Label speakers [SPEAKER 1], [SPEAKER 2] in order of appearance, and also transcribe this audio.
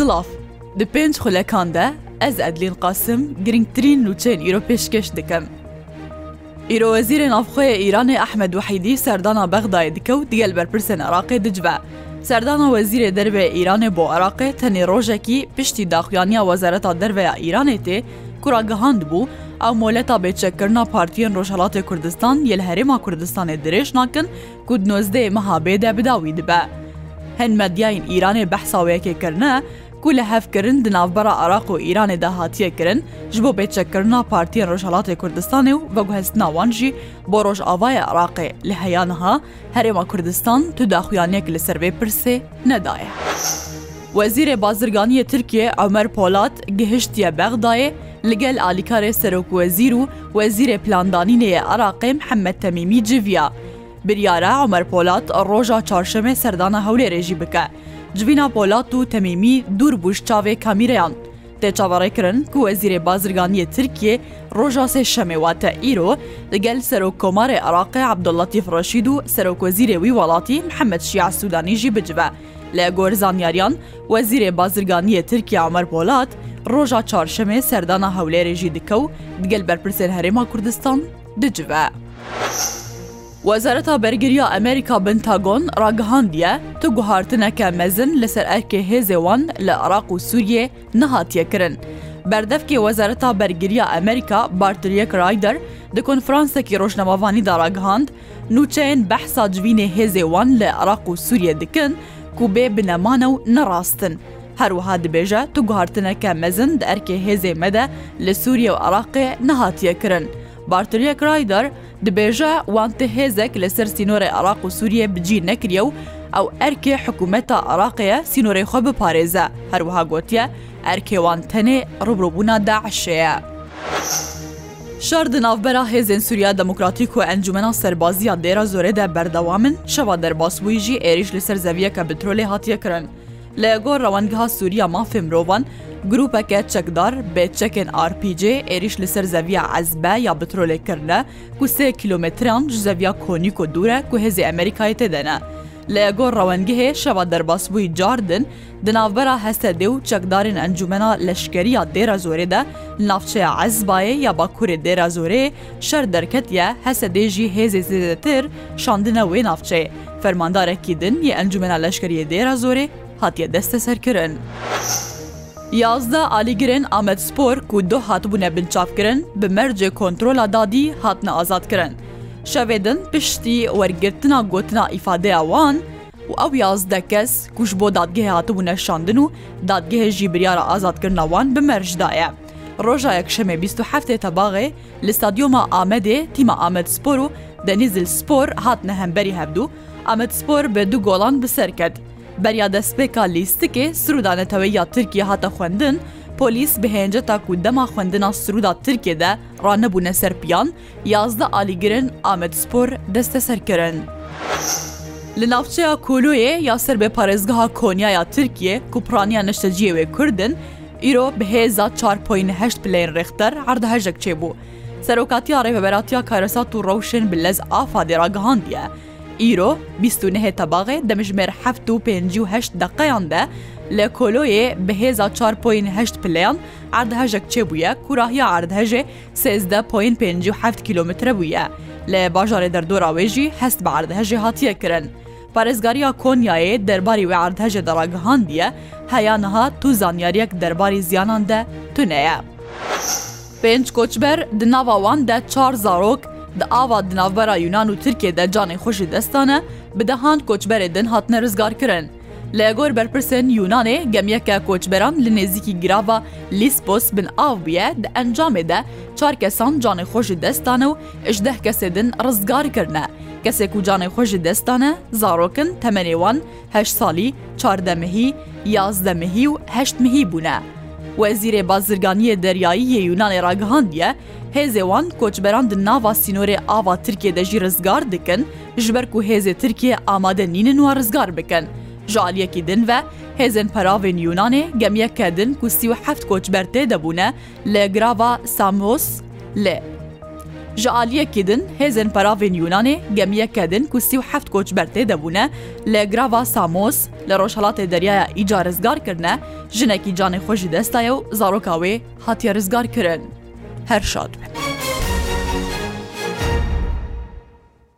[SPEAKER 1] Silav. Di pênc xulekan de ez Edlîn Qasim girîngtirîn nûçeyên îro pêşkêş dikim. Îro Wezîrê Navxwe yê Îranê Ehmed Wehîdî serdana Bexdayê dike û digel berpirsên Iraqê dicive. Serdana Wezîrê Derve yê Îranê bo Iraqê tenê rojekî piştî daxuyaniya Wezareta Derve ya Îranê tê ku ragihandibû ew moleta bêçekkirina partiyên Rojhelatê Kurdistan yê li Herêma Kurdistanê dirêj nakin Ku di nozdehê meha bê de bi dawî dibe. Hin medyayên Îranê behsa wê yekê kirine ku lihevkirin di navbera Iraq û Îranê de hatiye kirin ji bo pêçekkirina partiyên Rojhilatê Kurdistanê û veguhestina wan jî bo Rojavayê Iraqê lê heya niha Herêma Kurdistan tu daxuyaniyek li ser vê pirsê nedaye. Wezîrê Bazirganiyê Tirkiyê Omer Polat gihiştiye Bexdayê li gel alîkarê serokwezîr û wezîrê plandanînê yê Iraqê Mihemed Temîmî civiya. Biryar e Omer Polat roja çarşemê serdana Hewlêrê jî bike. Civîna Polat û Temîmî dûr bû ji çavê kamîreyan. Tê çaverêkirin ku Wezîrê Bazirganiyê Tirkiyê roja sê şemê wate îro li gel Serokkomarê Iraqê Abdulletîf Reşîd û serokwezîrê wî welatî Mihemed Şiya Sûdanî jî bicive. Li gor zanyariyan, Wezîrê Bazirganiyê Tirkiye Omer Polat, roja Çarşemê serdana Hewlêrê jî dike û di gel berpirsên Herêma Kurdistan dicive. Wezareta Bergiriya Amerîka Pentagon ragihandiye, tu guhartineke mezin li ser erkê hêzê wan li Iraq û Sûriyê nehatiye kirin. Berdevkê Wezareta Bergiriya Amerîka Bartleyek Ryder di konferansekî rojnamevanî de ragihand, Nûçeyên behsa civînê hêzê wan li Iraq û Sûriyê dikin ku bê binema ne û ne rast in. Her wiha dibêje tu guhartineke mezin di erkê hêzê me de li Sûriyê û Iraqê nehatiye kirin. Bartiriyek Ryder dibêje wan ti hêzek li ser sînorê Iraq û Sûriyê bi cî nekiriye û ew erkê hikûmeta Iraqê ye sînorê xwe biparêze. Her wiha gotiye erkê wan tenê rûbirûbûna DAIŞ'ê ye. Şer di navbera Hêzên Sûriya Demokratîk û Encûmena Serbazî ya Dêra Zorê de berdewam in, şeva derbasbûyî jî êrîş li ser zeviyeke bi trolê hatiye kirin. Li gor Rewendgeha Sûrî ya Mafê Mirovan, grûpeke çekdar bi çekên RPG êrîş li ser zeviya Ezbe ya bi trolê kirine ku sê kîlometreyan ji zeviya Konîko dûr e ku hêzê Amerîkayê tê de ne. Li gor rewendgehê şeva derbasbûyî car din, Di navbera Hesedê û çekdarên Encûmena Leşkeriya Dêrazorê de li navçeya Ezbayê ya bakurê Dêrazorê şer derketiye, Hesedê jî hêzê zêdetir şandine wê navçeyê. Fermandarekî din yê Encûmena Leşkeriyê Dêrazorê hatiye desteserkirin. Yazdeh alîgirên Amedspor ku doh hatibûne binçavkirin, bi mercê kontrola dadî hatine azadkirin. Şevê din piştî wergirtina gotina îfadeya wan, û ew yazdeh kes ku ji bo dadgehê hatibûne şandin û dadgehê jî biryara azadkirina wan bi merc daye. Roja yekşemê bîst û heftê tebaxê li Stadyûma Amedê tîma Amedspor û Denizlispor hatine hemberî hevdû, Amedspor bi du golan bi ser ket. Beriya destpêka lîstikê Siruda Neteweyî ya Tirkiyê hate xwendin, polîs bi hênceta ku dema xwendina siruda Tirkiyê de ranebûne ser piyan, Yazdeh alîgirin Amedspor desteser kirin. Li navçeya Koloyê ya ser bi parêzgeha Konya ya Tirkiyê ku piraniya neşteciyê wê Kurd in, îro bi hêza çar point heşt bileyên rêxter erdhejek çêbû. Serokatiya Rêveberatiya Karesat û Rewşên bi lez a Fadê ragihandiye, îro bîst û nehê tebaxê demjimêr heft û pêncî û heşt deqeyan de li Koloyê bi hêza çar point heşt pileyan erdhejek çêbûye ku rahiya erdhejê Sêzdeh point pêncî û heft kîlometre bûye. Li bajarê derdora wê jî hest bi erdhejê hatiye kirin. Parêzgariya Konyayê derbarî wê erdhejê de ragihandiye, Heya niha tu zanyariyek derbarî ziyanan de tune ye. Pênc koçber, di nava wan de çar zarok, di ava di navbera Yunan û Tirkiyê de canê xwe ji dest dane, bi dehan koçberê din hatine rizgarkirin. Li gor berpirsên Yûnanê gemiyeke koçberan li nêzîkî girava Lîspos bin av bûye, di encamê de çar kesan canê xwe ji dest dane û ji deh kesê din rizgar kirine. Kesê ku canê xwe ji dest dane zarok in, temenê wan heşt salî, çardeh mehî, yazdeh mehî û heşt mehî bûne. Wezîrê Bazirganiyê Deryayî yê Yûnanê ragihandiye, hêzê wan koçberan di nava sînorê ava Tirkiyê de jî rizgar dikin, Ji ber ku hêzê Tirkiyê amade nînin wan rizgar bikin. Ji aliyekî din ve hêzên peravên Yûnanê gemiyeke din ku sî û heft koçber tê de bûne li girava Samos lê Ji aliyekî din hêzên peravên Yûnanê gemiyeke din ku sî û heft koçber tê de bûne li girava Samos li rojhelatê deryaya Îca rizgar kirine, jinekî canê xwe ji dest daye û zaroka wê hatiye rizgar kirin. Her şad be.